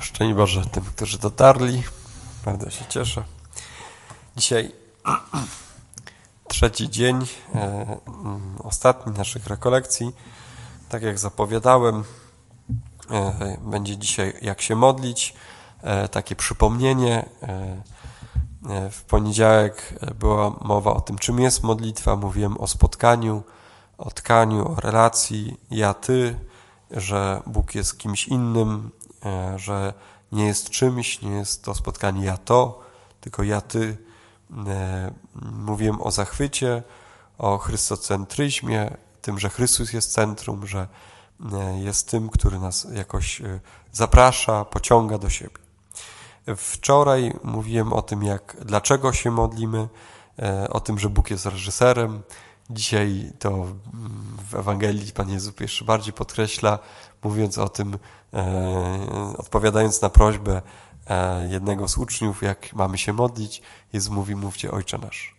Szczęść Boże tym, którzy dotarli. Bardzo się cieszę. Dzisiaj trzeci dzień, e, mm, ostatni naszych rekolekcji. Tak jak zapowiadałem, e, będzie dzisiaj jak się modlić, e, takie przypomnienie. W poniedziałek była mowa o tym, czym jest modlitwa. Mówiłem o spotkaniu, o tkaniu, o relacji ja-ty, że Bóg jest kimś innym, E, że nie jest czymś, nie jest to spotkanie ja to, tylko ja ty. E, mówiłem o zachwycie, o chrystocentryzmie, tym, że Chrystus jest centrum, że e, jest tym, który nas jakoś zaprasza, pociąga do siebie. Wczoraj mówiłem o tym, jak, dlaczego się modlimy, o tym, że Bóg jest reżyserem. Dzisiaj to w Ewangelii Pan Jezus jeszcze bardziej podkreśla, mówiąc o tym, e, odpowiadając na prośbę e, jednego z uczniów, jak mamy się modlić, Jezus mówi, mówcie Ojcze Nasz.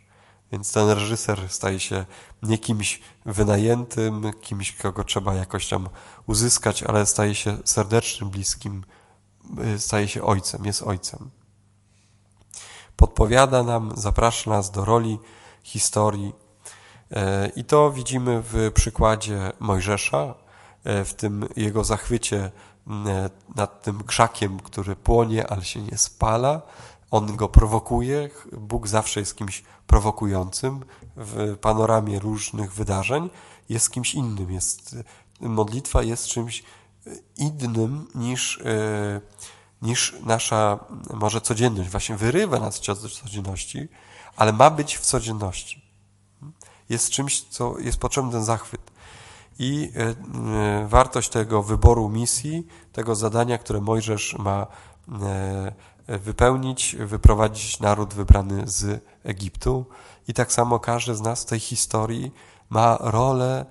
Więc ten reżyser staje się nie kimś wynajętym, kimś, kogo trzeba jakoś tam uzyskać, ale staje się serdecznym, bliskim, e, staje się ojcem, jest ojcem. Podpowiada nam, zaprasza nas do roli historii. I to widzimy w przykładzie Mojżesza, E, w tym jego zachwycie e, nad tym krzakiem, który płonie, ale się nie spala. On go prowokuje. Bóg zawsze jest kimś prowokującym w panoramie różnych wydarzeń. Jest kimś innym. Jest, modlitwa jest czymś innym niż, e, niż nasza może codzienność. Właśnie wyrywa nas z codzienności, ale ma być w codzienności. Jest czymś, co jest potrzebny ten zachwyt i e, e, wartość tego wyboru misji, tego zadania, które Mojżesz ma e, wypełnić, wyprowadzić naród wybrany z Egiptu. I tak samo każdy z nas w tej historii ma rolę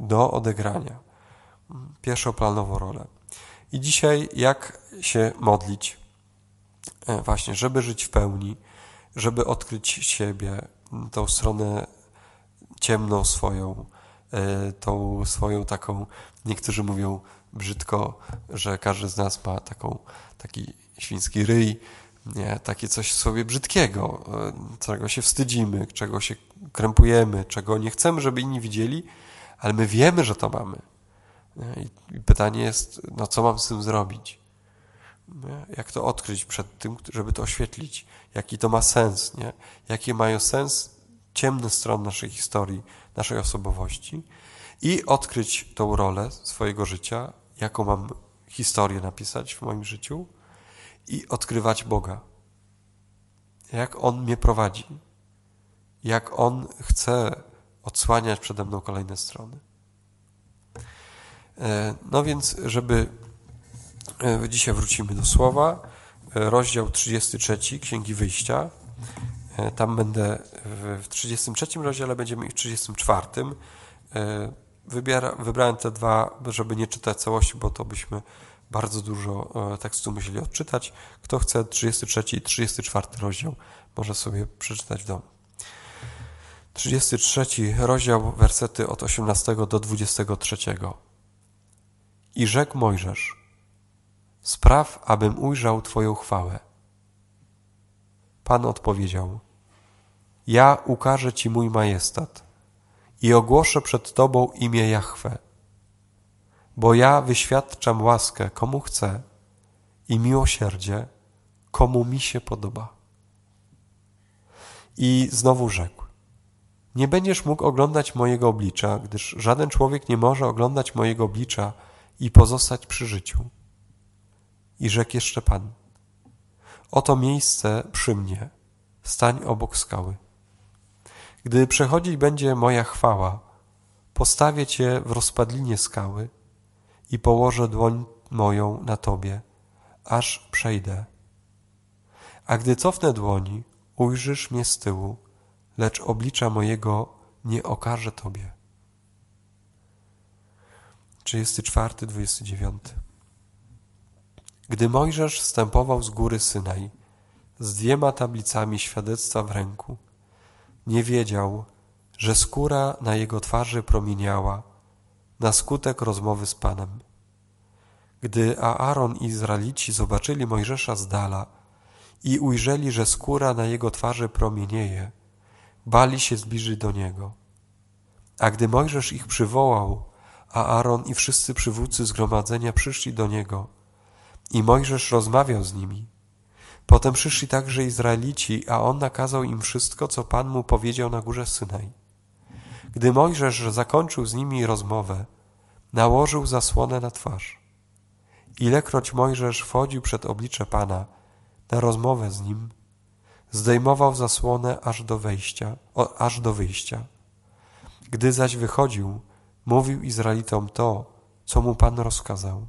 do odegrania. Pierwszoplanową rolę. I dzisiaj jak się modlić? Właśnie, żeby żyć w pełni, żeby odkryć siebie, tą stronę ciemną swoją, E, tą swoją taką, niektórzy mówią brzydko, że każdy z nas ma taką, taki świński ryj, nie, takie coś w sobie brzydkiego, e, czego się wstydzimy, czego się krępujemy, czego nie chcemy, żeby inni widzieli, ale my wiemy, że to mamy. I pytanie jest, no co mam z tym zrobić? Jak to odkryć przed tym, żeby to oświetlić? Jaki to ma sens? Nie? Jakie mają sens ciemne strony naszej historii, naszej osobowości i odkryć tą rolę swojego życia, jaką mam historię napisać w moim życiu i odkrywać Boga. Jak On mnie prowadzi, jak On chce odsłaniać przede mną kolejne strony. E, no więc, żeby e, dzisiaj wrócimy do słowa, e, rozdział 33 Księgi Wyjścia. Tam będę w 33 rozdziale, będziemy i w 34. E, wybiera, wybrałem te dwa, żeby nie czytać całości, bo to byśmy bardzo dużo e, tekstu musieli odczytać. Kto chce 33 i 34 rozdział, może sobie przeczytać w domu. 33 rozdział, wersety od 18 do 23. I rzekł Mojżesz, spraw, abym ujrzał Twoją chwałę. Pan odpowiedział, ja ukażę Ci mój majestat i ogłoszę przed Tobą imię Jahwe, bo ja wyświadczam łaskę komu chcę i miłosierdzie komu mi się podoba. I znowu rzekł, nie będziesz mógł oglądać mojego oblicza, gdyż żaden człowiek nie może oglądać mojego oblicza i pozostać przy życiu. I rzekł jeszcze Pan, oto miejsce przy mnie, stań obok skały. Gdy przechodzić będzie moja chwała, postawię Cię w rozpadlinie skały i położę dłoń moją na Tobie, aż przejdę. A gdy cofnę dłoni, ujrzysz mnie z tyłu, lecz oblicza mojego nie okaże Tobie. 34, 29 Gdy Mojżesz wstępował z góry Synaj, z dwiema tablicami świadectwa w ręku, nie wiedział, że skóra na jego twarzy promieniała na skutek rozmowy z Panem. Gdy Aaron i Izraelici zobaczyli Mojżesza z dala i ujrzeli, że skóra na jego twarzy promienieje, bali się zbliżyć do niego. A gdy Mojżesz ich przywołał, Aaron i wszyscy przywódcy zgromadzenia przyszli do niego, i Mojżesz rozmawiał z nimi. Potem przyszli także Izraelici, a on nakazał im wszystko, co Pan mu powiedział na górze Synaj. Gdy Mojżesz zakończył z nimi rozmowę, nałożył zasłonę na twarz. Ilekroć Mojżesz wchodził przed oblicze Pana na rozmowę z nim, zdejmował zasłonę aż do wejścia, o, aż do wyjścia. Gdy zaś wychodził, mówił Izraelitom to, co mu Pan rozkazał.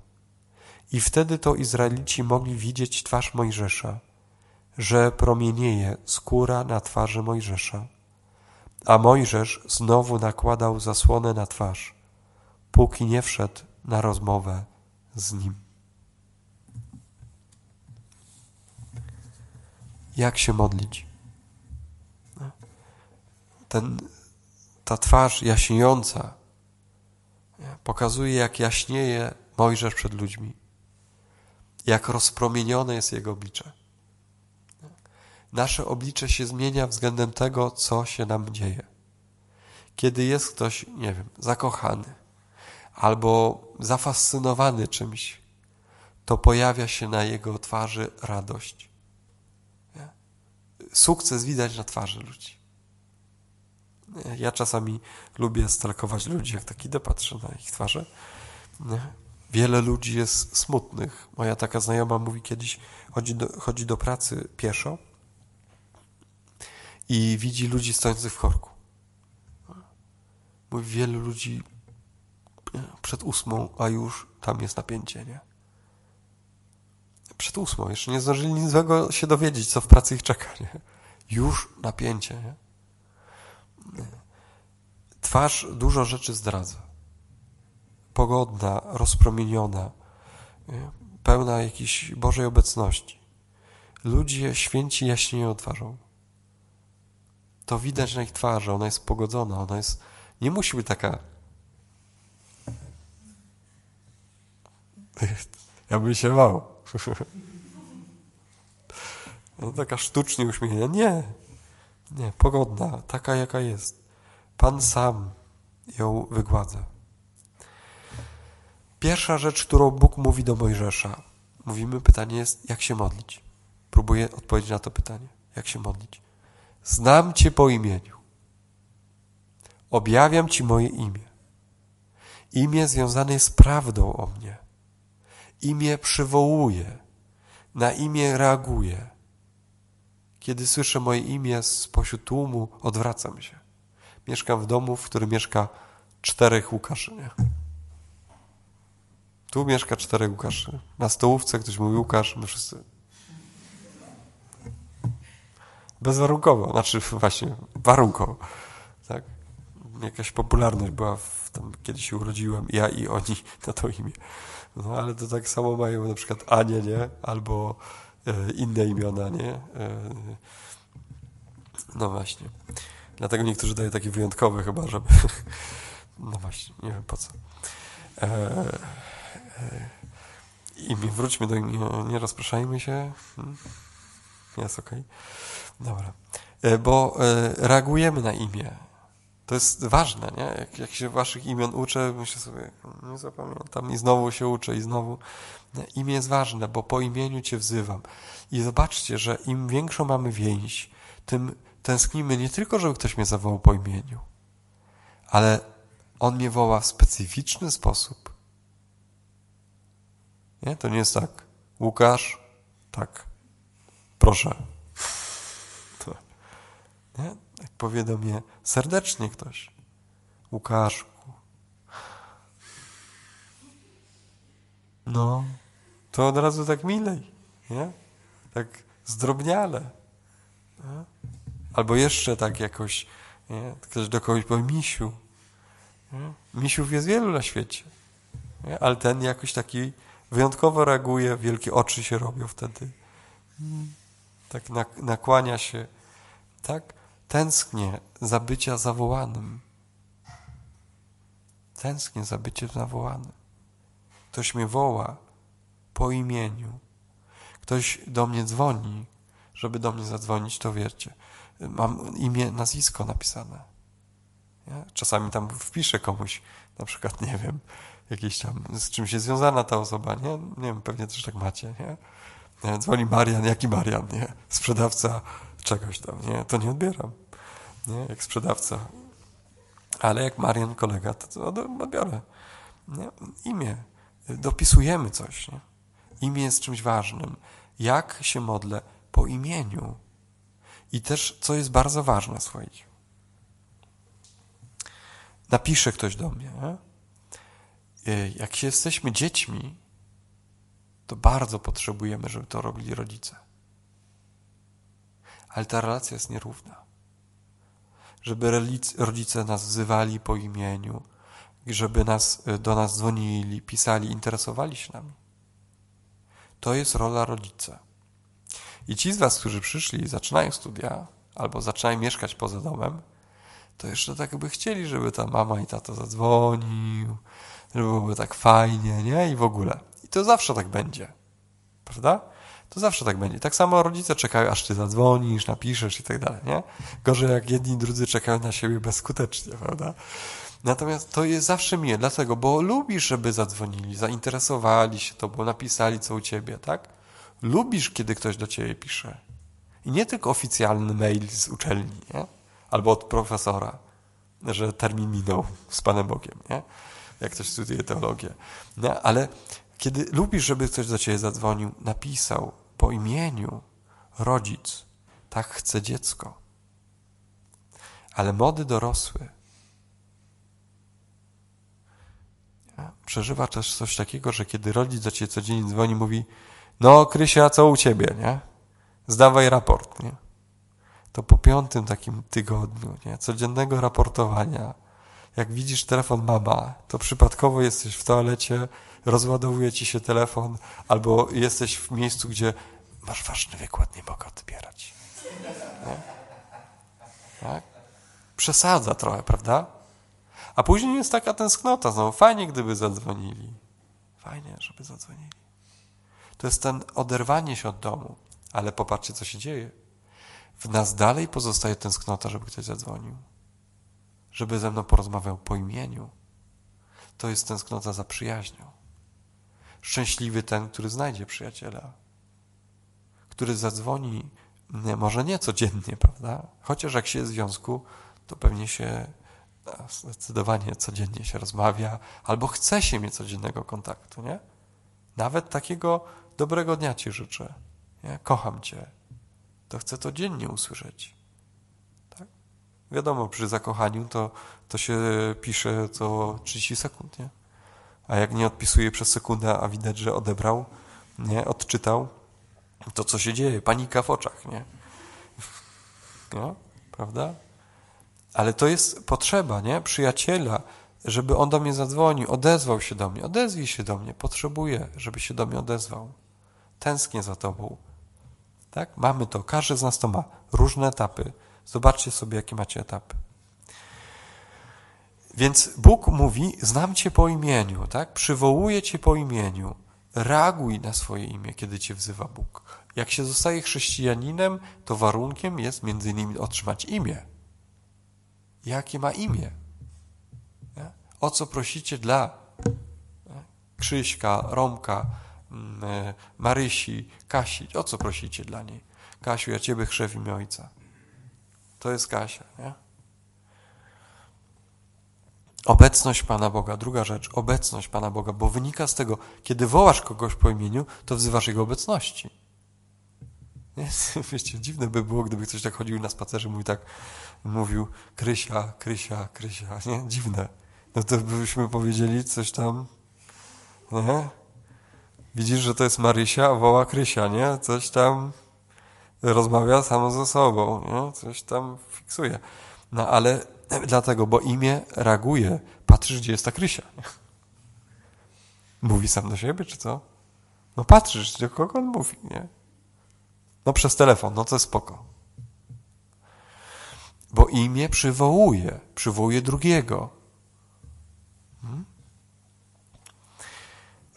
I wtedy to Izraelici mogli widzieć twarz Mojżesza, że promienieje skóra na twarzy Mojżesza. A Mojżesz znowu nakładał zasłonę na twarz, póki nie wszedł na rozmowę z nim. Jak się modlić? Ten, ta twarz jaśniejąca pokazuje, jak jaśnieje Mojżesz przed ludźmi, jak rozpromienione jest jego oblicze. Nasze oblicze się zmienia względem tego, co się nam dzieje. Kiedy jest ktoś, nie wiem, zakochany albo zafascynowany czymś, to pojawia się na jego twarzy radość. Sukces widać na twarzy ludzi. Ja czasami lubię stalkować ludzi, jak tak idę, patrzę na ich twarze. Wiele ludzi jest smutnych. Moja taka znajoma mówi kiedyś, chodzi do, chodzi do pracy pieszo i widzi ludzi stojących w korku. Mówi, wielu ludzi przed ósmą, a już tam jest napięcie, nie? Przed ósmą, jeszcze nie zdążyli nic złego się dowiedzieć, co w pracy ich czeka, nie? Już napięcie, nie? Twarz dużo rzeczy zdradza. Pogodna, rozpromieniona, nie? pełna jakiejś Bożej obecności. Ludzie święci jaśnieją twarzą to widać na ich twarzy, ona jest pogodzona, ona jest, nie musi być taka ja bym się bał. No, taka sztucznie uśmiechnięta. Nie, nie, pogodna, taka jaka jest. Pan sam ją wygładza. Pierwsza rzecz, którą Bóg mówi do Mojżesza, mówimy, pytanie jest, jak się modlić. Próbuję odpowiedzieć na to pytanie. Jak się modlić? Znam Cię po imieniu. Objawiam Ci moje imię. Imię związane jest z prawdą o mnie. Imię przywołuje. Na imię reaguje. Kiedy słyszę moje imię spośród tłumu, odwracam się. Mieszkam w domu, w którym mieszka czterech Łukaszy. Nie? Tu mieszka czterech Łukaszy. Na stołówce ktoś mówi Łukasz, my wszyscy Bezwarunkowo, znaczy właśnie warunkowo. Tak? Jakaś popularność była, w, tam, kiedy się urodziłem, ja i oni na to imię. No ale to tak samo mają na przykład Anie, nie? Albo e, inne imiona, nie? E, no właśnie. Dlatego niektórzy dają takie wyjątkowe chyba, żeby... No właśnie, nie wiem po co. E, e, I wróćmy do imienia, nie rozpraszajmy się. Hmm? Jest okej. Okay. Dobra. E, bo e, reagujemy na imię. To jest ważne, nie? Jak, jak się waszych imion uczę, myślę sobie, nie zapamiętam i znowu się uczę i znowu. Imię jest ważne, bo po imieniu cię wzywam. I zobaczcie, że im większą mamy więź, tym tęsknimy nie tylko, żeby ktoś mnie zawołał po imieniu, ale on mnie woła w specyficzny sposób. Nie? To nie jest tak. Łukasz, tak. Proszę, nie? Jak powie do mnie serdecznie ktoś, Łukaszku, no, to od razu tak milej, nie? Tak zdrobniale. Nie? Albo jeszcze tak jakoś, nie? ktoś do kogoś powie misiu. Nie? Misiów jest wielu na świecie, nie? ale ten jakoś taki wyjątkowo reaguje, wielkie oczy się robią wtedy. Tak nakłania się, tak? Tęsknię za bycia zawołanym. Tęsknię za byciem zawołanym. Ktoś mnie woła, po imieniu. Ktoś do mnie dzwoni, żeby do mnie zadzwonić, to wiecie, mam imię, nazwisko napisane. Nie? Czasami tam wpiszę komuś, na przykład, nie wiem, jakieś tam, z czymś jest związana ta osoba, nie? Nie wiem, pewnie też tak macie, nie? Dzwoni Marian, jaki Marian, nie? Sprzedawca czegoś tam, nie? To nie odbieram, nie? Jak sprzedawca. Ale jak Marian, kolega, to, to odbiorę. Nie? Imię. Dopisujemy coś, nie? Imię jest czymś ważnym. Jak się modlę? Po imieniu. I też, co jest bardzo ważne, słuchajcie. Napisze ktoś do mnie, nie? Jak się jesteśmy dziećmi, to bardzo potrzebujemy, żeby to robili rodzice. Ale ta relacja jest nierówna. Żeby rodzice nas wzywali po imieniu, żeby nas, e, do nas dzwonili, pisali, interesowali się nami. To jest rola rodzica. I ci z Was, którzy przyszli zaczynają studia, albo zaczynają mieszkać poza domem, to jeszcze tak by chcieli, żeby ta mama i tato zadzwonił, żeby byłoby tak fajnie, nie? I w ogóle. I to zawsze tak będzie. Prawda? To zawsze tak będzie. Tak samo rodzice czekają, aż ty zadzwonisz, napiszesz i tak dalej, nie? Gorzej jak jedni i drudzy czekają na siebie bezskutecznie, prawda? Natomiast to jest zawsze miłe. Dlatego, bo lubisz, żeby zadzwonili, zainteresowali się tobą, napisali co u ciebie, tak? Lubisz, kiedy ktoś do ciebie pisze. I nie tylko oficjalny mail z uczelni, nie? Albo od profesora, że termin minął z Panem Bogiem, nie? Jak ktoś studiuje teologię. Nie? Ale kiedy lubisz, żeby ktoś do ciebie zadzwonił, napisał po imieniu rodzic, tak chce dziecko. Ale młody dorosły przeżywa też coś takiego, że kiedy rodzic do ciebie codziennie dzwoni, mówi no Krysia, co u ciebie, nie? Zdawaj raport, nie? To po piątym takim tygodniu, nie? Codziennego raportowania, jak widzisz telefon mama, to przypadkowo jesteś w toalecie, rozładowuje ci się telefon, albo jesteś w miejscu, gdzie masz ważny wykład, nie mogę odbierać. Nie? Tak? Przesadza trochę, prawda? A później jest taka tęsknota, znowu fajnie, gdyby zadzwonili. Fajnie, żeby zadzwonili. To jest ten oderwanie się od domu. Ale popatrzcie, co się dzieje. W nas dalej pozostaje tęsknota, żeby ktoś zadzwonił. Żeby ze mną porozmawiał po imieniu. To jest tęsknota za przyjaźnią. Szczęśliwy ten, który znajdzie przyjaciela. Który zadzwoni, może nie codziennie, prawda? Chociaż jak się jest w związku, to pewnie się zdecydowanie codziennie się rozmawia, albo chce się mieć codziennego kontaktu, nie? Nawet takiego dobrego dnia Ci życzę. Nie? Kocham Cię. To chcę to dziennie usłyszeć. Tak? Wiadomo, przy zakochaniu to, to się pisze co 30 sekund, nie? A jak nie odpisuje przez sekundę, a widać, że odebrał, nie? Odczytał, to co się dzieje? Panika w oczach, nie? No, prawda? Ale to jest potrzeba, nie? Przyjaciela, żeby on do mnie zadzwonił, odezwał się do mnie. Odezwij się do mnie. Potrzebuję, żeby się do mnie odezwał. Tęsknię za tobą. Tak? Mamy to. Każdy z nas to ma. Różne etapy. Zobaczcie sobie, jakie macie etapy. Więc Bóg mówi, znam Cię po imieniu, tak? Przywołuję Cię po imieniu. Reaguj na swoje imię, kiedy Cię wzywa Bóg. Jak się zostaje chrześcijaninem, to warunkiem jest między innymi otrzymać imię jakie ma imię. O co prosicie dla Krzyśka, Romka, mm, e, Marysi, Kasi? O co prosicie dla niej? Kasiu, ja Ciebie imię Ojca. To jest Kasia, nie? Obecność Pana Boga, druga rzecz, obecność Pana Boga, bo wynika z tego, kiedy wołasz kogoś po imieniu, to wzywasz Jego obecności. Nie? Wiecie, dziwne by było, gdyby ktoś tak chodził na spacerze, mówi tak, mówił Krysia, Krysia, Krysia, nie? Dziwne. No to byśmy powiedzieli coś tam, nie? Widzisz, że to jest Marysia, a woła Krysia, nie? Coś tam rozmawia samo ze sobą, nie? Coś tam fiksuje. No ale dlatego, bo imię reaguje. Patrzysz, gdzie jest ta Krysia. Mówi sam do siebie, czy co? No patrzysz, do kogo on mówi, nie? No przez telefon, no to jest spoko. Bo imię przywołuje, przywołuje drugiego. Hmm?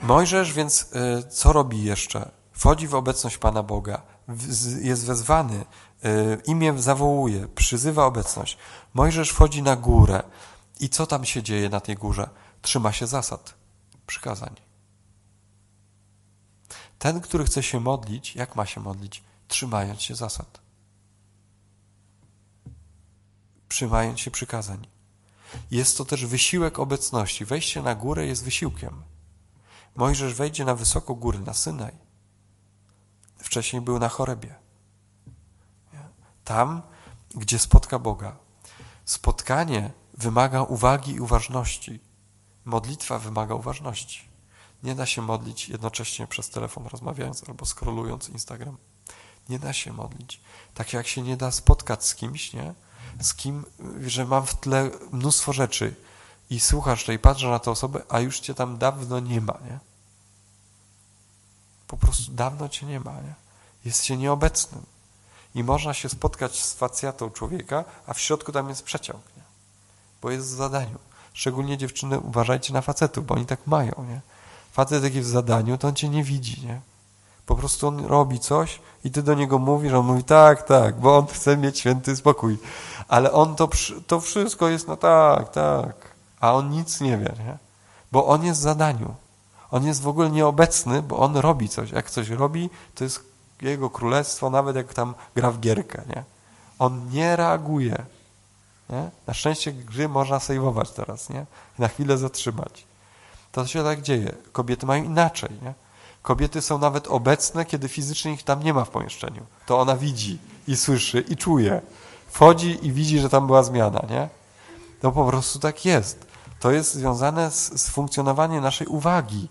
Mojżesz więc y, co robi jeszcze? Wchodzi w obecność Pana Boga, jest wezwany, imię zawołuje, przyzywa obecność. Mojżesz wchodzi na górę. I co tam się dzieje na tej górze? Trzyma się zasad, przykazań. Ten, który chce się modlić, jak ma się modlić? Trzymając się zasad. Trzymając się przykazań. Jest to też wysiłek obecności. Wejście na górę jest wysiłkiem. Mojżesz wejdzie na wysoką górę, na Synaj. Wcześniej był na chorebie. Tam, gdzie spotka Boga. Spotkanie wymaga uwagi i uważności. Modlitwa wymaga uważności. Nie da się modlić jednocześnie przez telefon rozmawiając albo scrollując Instagram. Nie da się modlić. Tak jak się nie da spotkać z kimś, nie? Z kim, że mam w tle mnóstwo rzeczy i słuchasz tej, patrzę na tę osobę, a już cię tam dawno nie ma, nie? Po prostu dawno cię nie ma, nie? Jest się nieobecnym. I można się spotkać z facjatą człowieka, a w środku tam jest przeciąg, nie? Bo jest w zadaniu. Szczególnie dziewczyny, uważajcie na facetów, bo oni tak mają, nie? Facet taki w zadaniu, to on cię nie widzi, nie? Po prostu on robi coś i ty do niego mówisz, on mówi tak, tak, bo on chce mieć święty spokój. Ale on to, to wszystko jest no tak, tak. A on nic nie wie, nie? Bo on jest w zadaniu. On jest w ogóle nieobecny, bo on robi coś. Jak coś robi, to jest jego królestwo, nawet jak tam gra w gierkę, nie? On nie reaguje. Nie? Na szczęście gry można sejwować teraz, nie? I na chwilę zatrzymać. To się tak dzieje. Kobiety mają inaczej, nie? Kobiety są nawet obecne, kiedy fizycznie ich tam nie ma w pomieszczeniu. To ona widzi i słyszy i czuje. Wchodzi i widzi, że tam była zmiana, nie? To po prostu tak jest. To jest związane z, z funkcjonowaniem naszej uwagi.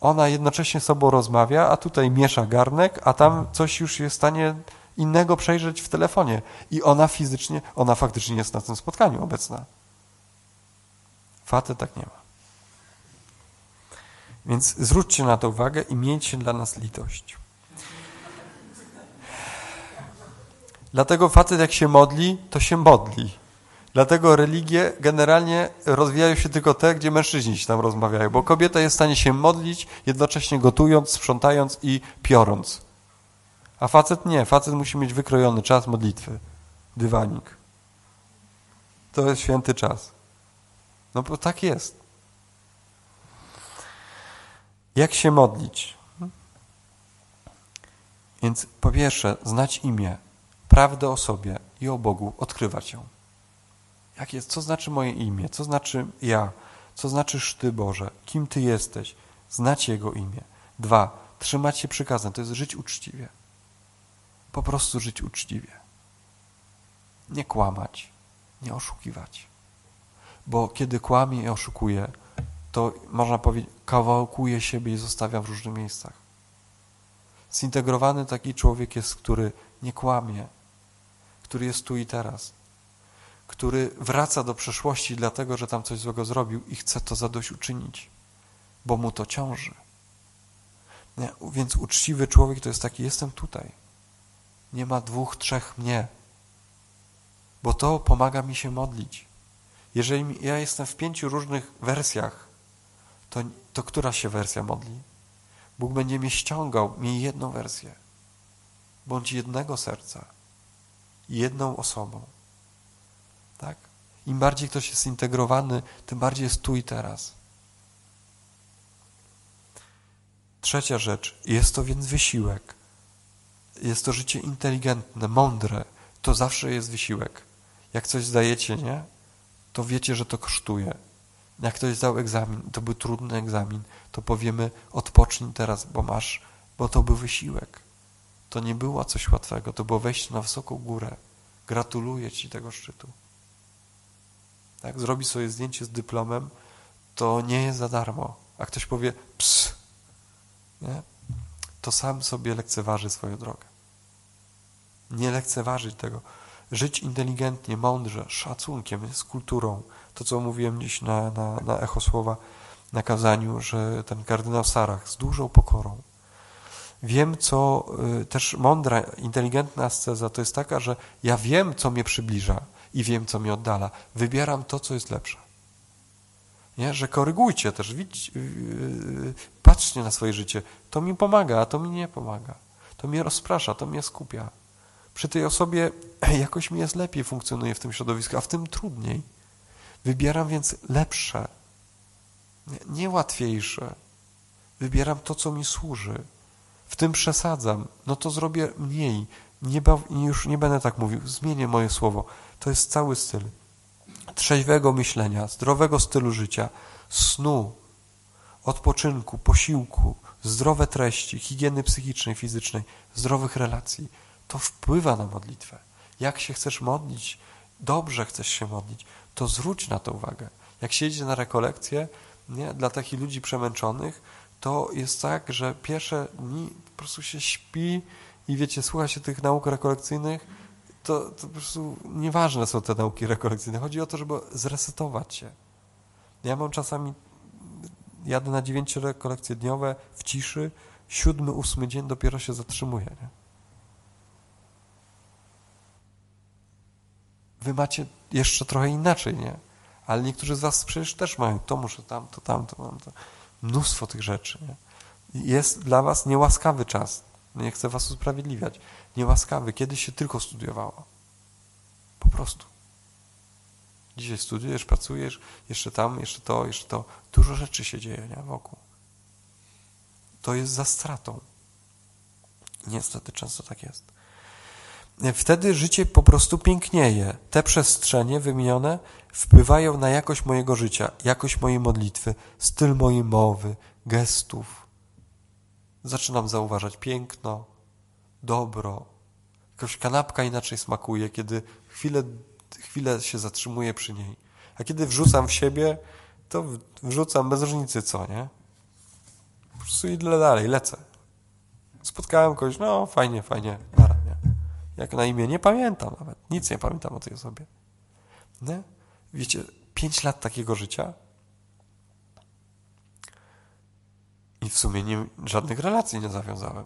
Ona jednocześnie z sobą rozmawia, a tutaj miesza garnek, a tam coś już jest w stanie innego przejrzeć w telefonie. I ona fizycznie, ona faktycznie jest na tym spotkaniu obecna. Faty tak nie ma. Więc zwróćcie na to uwagę i miejcie dla nas litość. Dlatego facet jak się modli, to się modli. Dlatego religie generalnie rozwijają się tylko te, gdzie mężczyźni się tam rozmawiają, bo kobieta jest w stanie się modlić, jednocześnie gotując, sprzątając i piorąc. A facet nie. Facet musi mieć wykrojony czas modlitwy. Dywanik. To jest święty czas. No bo tak jest. Jak się modlić? Więc po pierwsze, znać imię, prawdę o sobie i o Bogu, odkrywać ją. Jak jest, co znaczy moje imię? Co znaczy ja? Co znaczysz Ty, Boże? Kim Ty jesteś? Znać Jego imię. Dwa, trzymać się przykazań, to jest żyć uczciwie. Po prostu żyć uczciwie. Nie kłamać, nie oszukiwać. Bo kiedy kłamie i oszukuje, to można powiedzieć, kawałkuje siebie i zostawia w różnych miejscach. Zintegrowany taki człowiek jest, który nie kłamie, który jest tu i teraz, który wraca do przeszłości dlatego, że tam coś złego zrobił i chce to zadośćuczynić, bo mu to ciąży. Nie? Więc uczciwy człowiek to jest taki, jestem tutaj. Nie ma dwóch, trzech mnie, bo to pomaga mi się modlić. Jeżeli ja jestem w pięciu różnych wersjach, to, to która się wersja modli? Bóg będzie mnie ściągał, miej jedną wersję. Bądź jednego serca, jedną osobą. Tak? Im bardziej ktoś jest zintegrowany, tym bardziej jest tu i teraz. Trzecia rzecz, jest to więc wysiłek. Jest to życie inteligentne, mądre. To zawsze jest wysiłek. Jak coś zdajecie, nie? To wiecie, że to kosztuje. Jak ktoś zdał egzamin, to był trudny egzamin, to powiemy odpocznij teraz, bo masz, bo to był wysiłek. To nie było coś łatwego, to było wejście na wysoką górę. Gratuluję Ci tego szczytu. Jak zrobi sobie zdjęcie z dyplomem, to nie jest za darmo. A ktoś powie, ps, nie? to sam sobie lekceważy swoją drogę. Nie lekceważyć tego. Żyć inteligentnie, mądrze, szacunkiem, z kulturą, to, co mówiłem dziś na, na, na echo słowa na kazaniu, że ten kardynał Sarach z dużą pokorą. Wiem, co y, też mądra, inteligentna asceza to jest taka, że ja wiem, co mnie przybliża i wiem, co mnie oddala. Wybieram to, co jest lepsze. Nie? Że korygujcie też, widź, yy, patrzcie na swoje życie. To mi pomaga, a to mi nie pomaga. To mnie rozprasza, to mnie skupia. Przy tej osobie jakoś mi jest lepiej funkcjonuje w tym środowisku, a w tym trudniej. Wybieram więc lepsze, nie, łatwiejsze. Wybieram to, co mi służy. W tym przesadzam. No to zrobię mniej. Nie już nie będę tak mówił. Zmienię moje słowo. To jest cały styl trzeźwego myślenia, zdrowego stylu życia, snu, odpoczynku, posiłku, zdrowe treści, higieny psychicznej, fizycznej, zdrowych relacji. To wpływa na modlitwę. Jak się chcesz modlić, dobrze chcesz się modlić, to zwróć na to uwagę. Jak się idzie na rekolekcje, nie, dla takich ludzi przemęczonych, to jest tak, że pierwsze dni po prostu się śpi i wiecie, słucha się tych nauk rekolekcyjnych, to, to po prostu nieważne są te nauki rekolekcyjne. Chodzi o to, żeby zresetować się. Ja mam czasami, jadę na dziewięciu rekolekcje dniowe w ciszy, siódmy, ósmy dzień dopiero się zatrzymuję. Nie? Wy macie jeszcze trochę inaczej, nie? Ale niektórzy z was przecież też mają to muszę tam, to tam, to mam to. Mnóstwo tych rzeczy, nie? Jest dla was niełaskawy czas. Nie chcę was usprawiedliwiać niełaskawy. Kiedyś się tylko studiowało. Po prostu. Dzisiaj studiujesz, pracujesz, jeszcze tam, jeszcze to, jeszcze to. Dużo rzeczy się dzieje nie? wokół. To jest za stratą. Niestety często tak jest. Wtedy życie po prostu pięknieje. Te przestrzenie wymienione wpływają na jakość mojego życia, jakość mojej modlitwy, styl mojej mowy, gestów. Zaczynam zauważać piękno, dobro. Jakoś kanapka inaczej smakuje, kiedy chwilę, chwilę się zatrzymuję przy niej. A kiedy wrzucam w siebie, to wrzucam bez różnicy co, nie? Po prostu idę dalej, lecę. Spotkałem kogoś, no fajnie, fajnie, nara, nie? Jak na imię, nie pamiętam nawet. Nic nie pamiętam o tej osobie. Nie? Wiecie, pięć lat takiego życia i w sumie nie, żadnych relacji nie zawiązałem.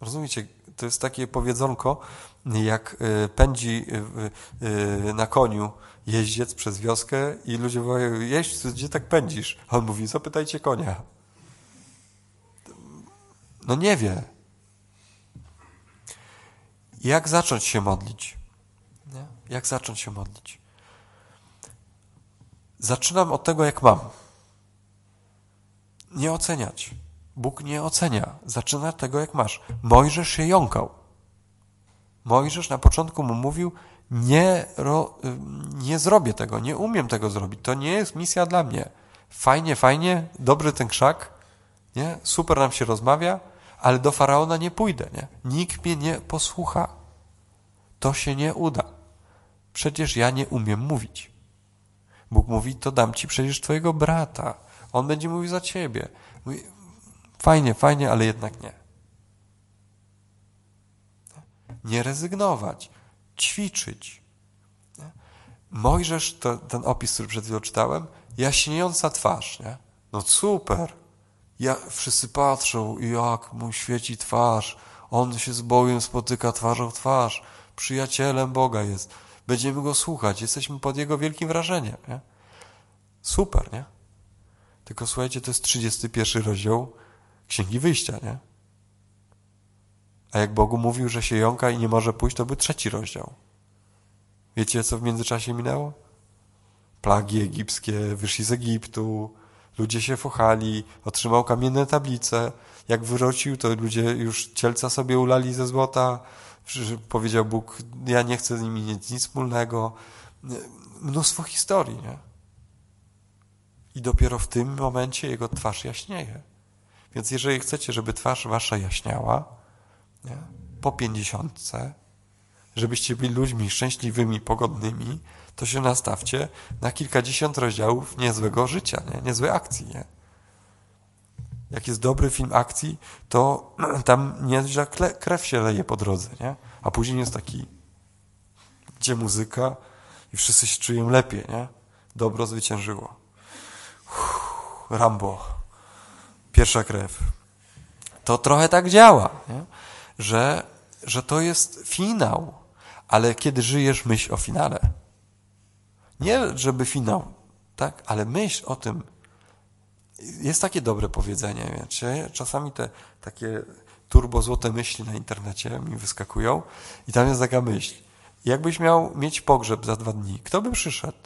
Rozumiecie? To jest takie powiedzonko, jak y, pędzi y, y, na koniu jeździec przez wioskę i ludzie mówią, jeźdź, gdzie tak pędzisz? A on mówi, zapytajcie konia. No nie wie. Jak zacząć się modlić? Jak zacząć się modlić? Zaczynam od tego, jak mam. Nie oceniać. Bóg nie ocenia. Zaczyna tego, jak masz. Mojżesz się jąkał. Mojżesz na początku mu mówił, nie, ro, nie zrobię tego, nie umiem tego zrobić, to nie jest misja dla mnie. Fajnie, fajnie, dobry ten krzak, nie? super nam się rozmawia, ale do Faraona nie pójdę. Nie? Nikt mnie nie posłucha. To się nie uda. Przecież ja nie umiem mówić. Bóg mówi, to dam ci przecież twojego brata. On będzie mówił za ciebie. Mówi, Fajnie, fajnie, ale jednak nie. Nie rezygnować, ćwiczyć. Mojżesz, to, ten opis, który przed chwilą czytałem, jaśniejąca twarz, nie? No super. Ja, wszyscy patrzą, jak mu świeci twarz. On się z Bogiem spotyka twarzą w twarz. Przyjacielem Boga jest. Będziemy go słuchać. Jesteśmy pod jego wielkim wrażeniem, nie? Super, nie? Tylko słuchajcie, to jest 31 rozdział Księgi Wyjścia, nie? A jak Bogu mówił, że się jąka i nie może pójść, to był trzeci rozdział. Wiecie, co w międzyczasie minęło? Plagi egipskie, wyszli z Egiptu, ludzie się fochali, otrzymał kamienne tablice. Jak wrócił, to ludzie już cielca sobie ulali ze złota. Powiedział Bóg, ja nie chcę z nimi mieć nic wspólnego. Mnóstwo historii, nie? I dopiero w tym momencie jego twarz jaśnieje. Więc jeżeli chcecie, żeby twarz wasza jaśniała nie, po pięćdziesiątce, żebyście byli ludźmi szczęśliwymi, pogodnymi, to się nastawcie na kilkadziesiąt rozdziałów niezłego życia, nie? niezłej akcji. Nie? Jak jest dobry film akcji, to tam nieźle krew się leje po drodze, nie? a później jest taki, gdzie muzyka i wszyscy się czują lepiej. Nie? Dobro zwyciężyło. Uff, Rambo pierwsza krew. To trochę tak działa, nie? Że, że to jest finał, ale kiedy żyjesz, myśl o finale. Nie, żeby finał tak? Ale myśl o tym, jest takie dobre powiedzenie, wiecie? czasami te takie turbo złote myśli na internecie mi wyskakują i tam jest taka myśl. Jakbyś miał mieć pogrzeb za dwa dni, kto by przyszedł?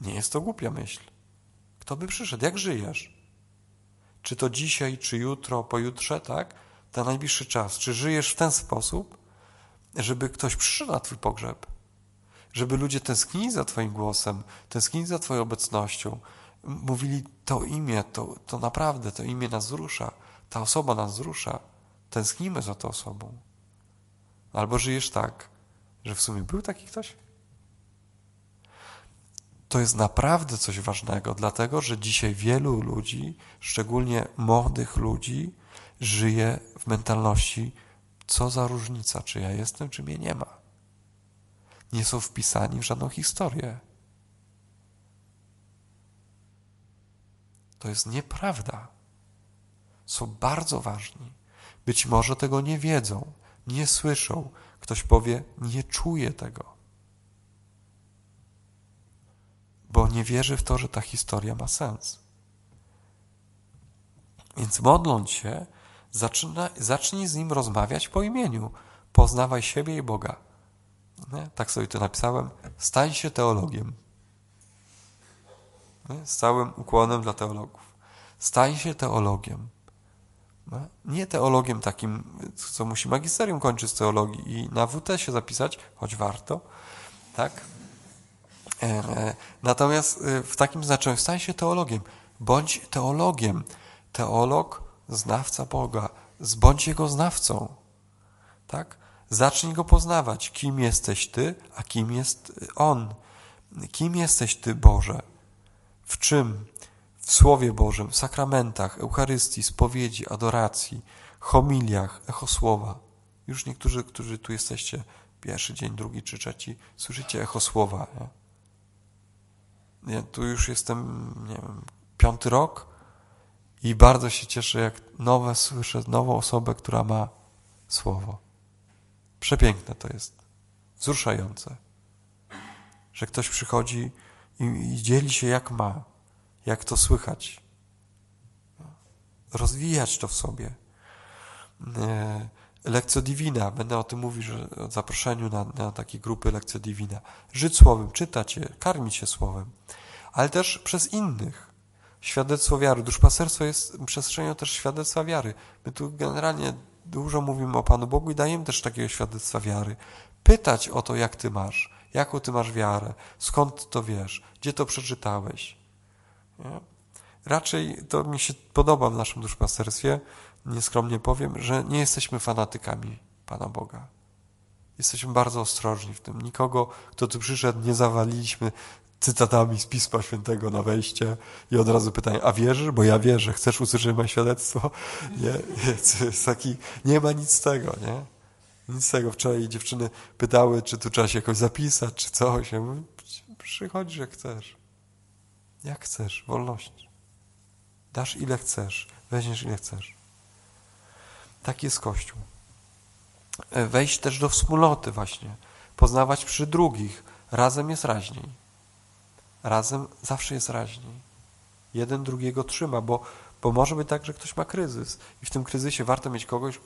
Nie jest to głupia myśl. Kto by przyszedł? Jak żyjesz? Czy to dzisiaj, czy jutro, pojutrze, tak? Na najbliższy czas. Czy żyjesz w ten sposób, żeby ktoś przyszedł na twój pogrzeb? Żeby ludzie tęsknili za twoim głosem, tęsknili za twoją obecnością, mówili to imię, to, to naprawdę, to imię nas wzrusza, ta osoba nas wzrusza, tęsknimy za tą osobą. Albo żyjesz tak, że w sumie był taki ktoś? To jest naprawdę coś ważnego, dlatego że dzisiaj wielu ludzi, szczególnie młodych ludzi, żyje w mentalności, co za różnica, czy ja jestem, czy mnie nie ma. Nie są wpisani w żadną historię. To jest nieprawda. Są bardzo ważni. Być może tego nie wiedzą, nie słyszą. Ktoś powie, nie czuję tego. Bo nie wierzy w to, że ta historia ma sens. Więc modląc się, zaczyna, zacznij z nim rozmawiać po imieniu. Poznawaj siebie i Boga. Nie? Tak sobie to napisałem. Stań się teologiem. Z całym ukłonem dla teologów. Stań się teologiem. Nie teologiem takim, co musi magisterium kończyć z teologii i na WT się zapisać, choć warto, tak? Natomiast e, w takim znaczeniu stań się teologiem. Bądź teologiem. Teolog, znawca Boga. Bądź jego znawcą. Tak? Zacznij go poznawać. Kim jesteś ty, a kim jest on. Kim jesteś ty, Boże? W czym? W Słowie Bożym, w sakramentach, Eucharystii, spowiedzi, adoracji, homiliach, echo słowa. Już niektórzy, którzy tu jesteście, pierwszy dzień, drugi czy trzeci, słyszycie echo słowa. Nie? Ja tu już jestem, nie wiem, piąty rok i bardzo się cieszę, jak nowe słyszę, nową osobę, która ma słowo. Przepiękne to jest, wzruszające, że ktoś przychodzi i, i dzieli się jak ma, jak to słychać. Rozwijać to w sobie. E, Lekcja Divina, będę o tym mówił, że o zaproszeniu na, na takie grupy Lekcja Divina. Żyć Słowem, czytać je, karmić się Słowem, ale też przez innych. Świadectwo wiary. Duszpasterstwo jest przestrzenią też świadectwa wiary. My tu generalnie dużo mówimy o Panu Bogu i dajemy też takiego świadectwa wiary. Pytać o to, jak Ty masz, jaką Ty masz wiarę, skąd to wiesz, gdzie to przeczytałeś. Nie? Raczej to mi się podoba w naszym duszpasterstwie, nieskromnie powiem, że nie jesteśmy fanatykami Pana Boga. Jesteśmy bardzo ostrożni w tym. Nikogo, kto tu przyszedł, nie zawaliliśmy cytatami z Pisma Świętego na wejście i od razu pytanie, a wierzysz? Bo ja wierzę. Chcesz usłyszeć moje świadectwo? Nie, jest taki, nie ma nic z tego, nie? Nic z tego. Wczoraj dziewczyny pytały, czy tu trzeba się jakoś zapisać, czy coś. Ja mówię, przychodź, że chcesz. Jak chcesz, wolność. Dasz ile chcesz, weźmiesz ile chcesz. Tak jest Kościół. Wejść też do wspólnoty właśnie. Poznawać przy drugich. Razem jest raźniej. Razem zawsze jest raźniej. Jeden drugiego trzyma, bo, bo może być tak, że ktoś ma kryzys i w tym kryzysie warto mieć kogoś,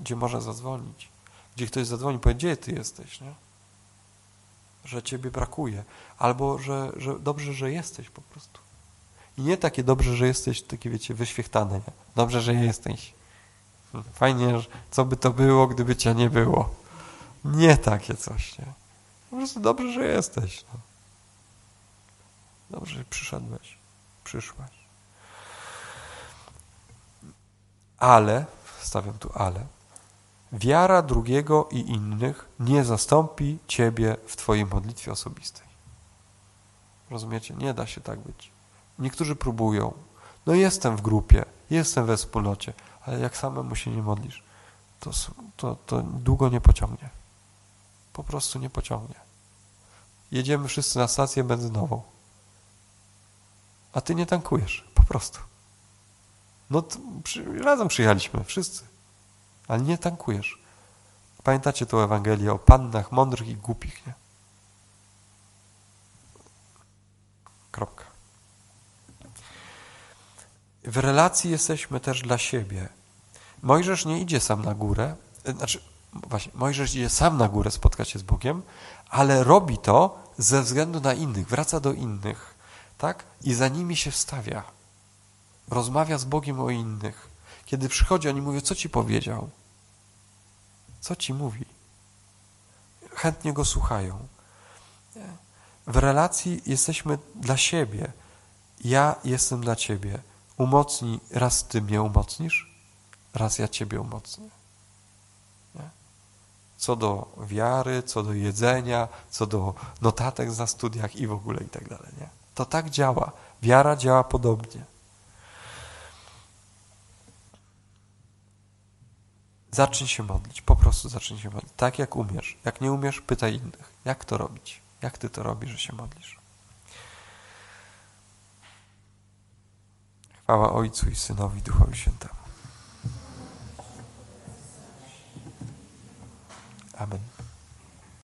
gdzie może zadzwonić. Gdzie ktoś zadzwoni, powie, gdzie ty jesteś, nie? Że ciebie brakuje. Albo, że, że dobrze, że jesteś po prostu. I nie takie dobrze, że jesteś, takie wiecie, wyświechtane. Nie? Dobrze, że jesteś. Fajnie, co by to było, gdyby cię nie było. Nie takie coś, nie? Po prostu dobrze, że jesteś. No. Dobrze, że przyszedłeś, przyszłaś. Ale, stawiam tu ale, wiara drugiego i innych nie zastąpi ciebie w twojej modlitwie osobistej. Rozumiecie? Nie da się tak być. Niektórzy próbują. No jestem w grupie, jestem we wspólnocie, jak samemu się nie modlisz, to, to, to długo nie pociągnie. Po prostu nie pociągnie. Jedziemy wszyscy na stację benzynową, a ty nie tankujesz, po prostu. No przy, razem przyjechaliśmy, wszyscy, ale nie tankujesz. Pamiętacie tą Ewangelię o pannach mądrych i głupich, nie? Kropka. W relacji jesteśmy też dla siebie. Mojżesz nie idzie sam na górę, znaczy, właśnie, Mojżesz idzie sam na górę spotkać się z Bogiem, ale robi to ze względu na innych, wraca do innych, tak? I za nimi się wstawia. Rozmawia z Bogiem o innych. Kiedy przychodzi, oni mówią, co ci powiedział? Co ci mówi? Chętnie go słuchają. W relacji jesteśmy dla siebie. Ja jestem dla ciebie. Umocnij, raz ty mnie umocnisz, raz ja ciebie umocnię. Nie? Co do wiary, co do jedzenia, co do notatek na studiach i w ogóle i tak dalej. Nie? To tak działa. Wiara działa podobnie. Zacznij się modlić, po prostu zacznij się modlić. Tak jak umiesz. Jak nie umiesz, pytaj innych. Jak to robić? Jak ty to robisz, że się modlisz? Chwała Ojcu i Synowi, Duchowi Świętemu. Amen.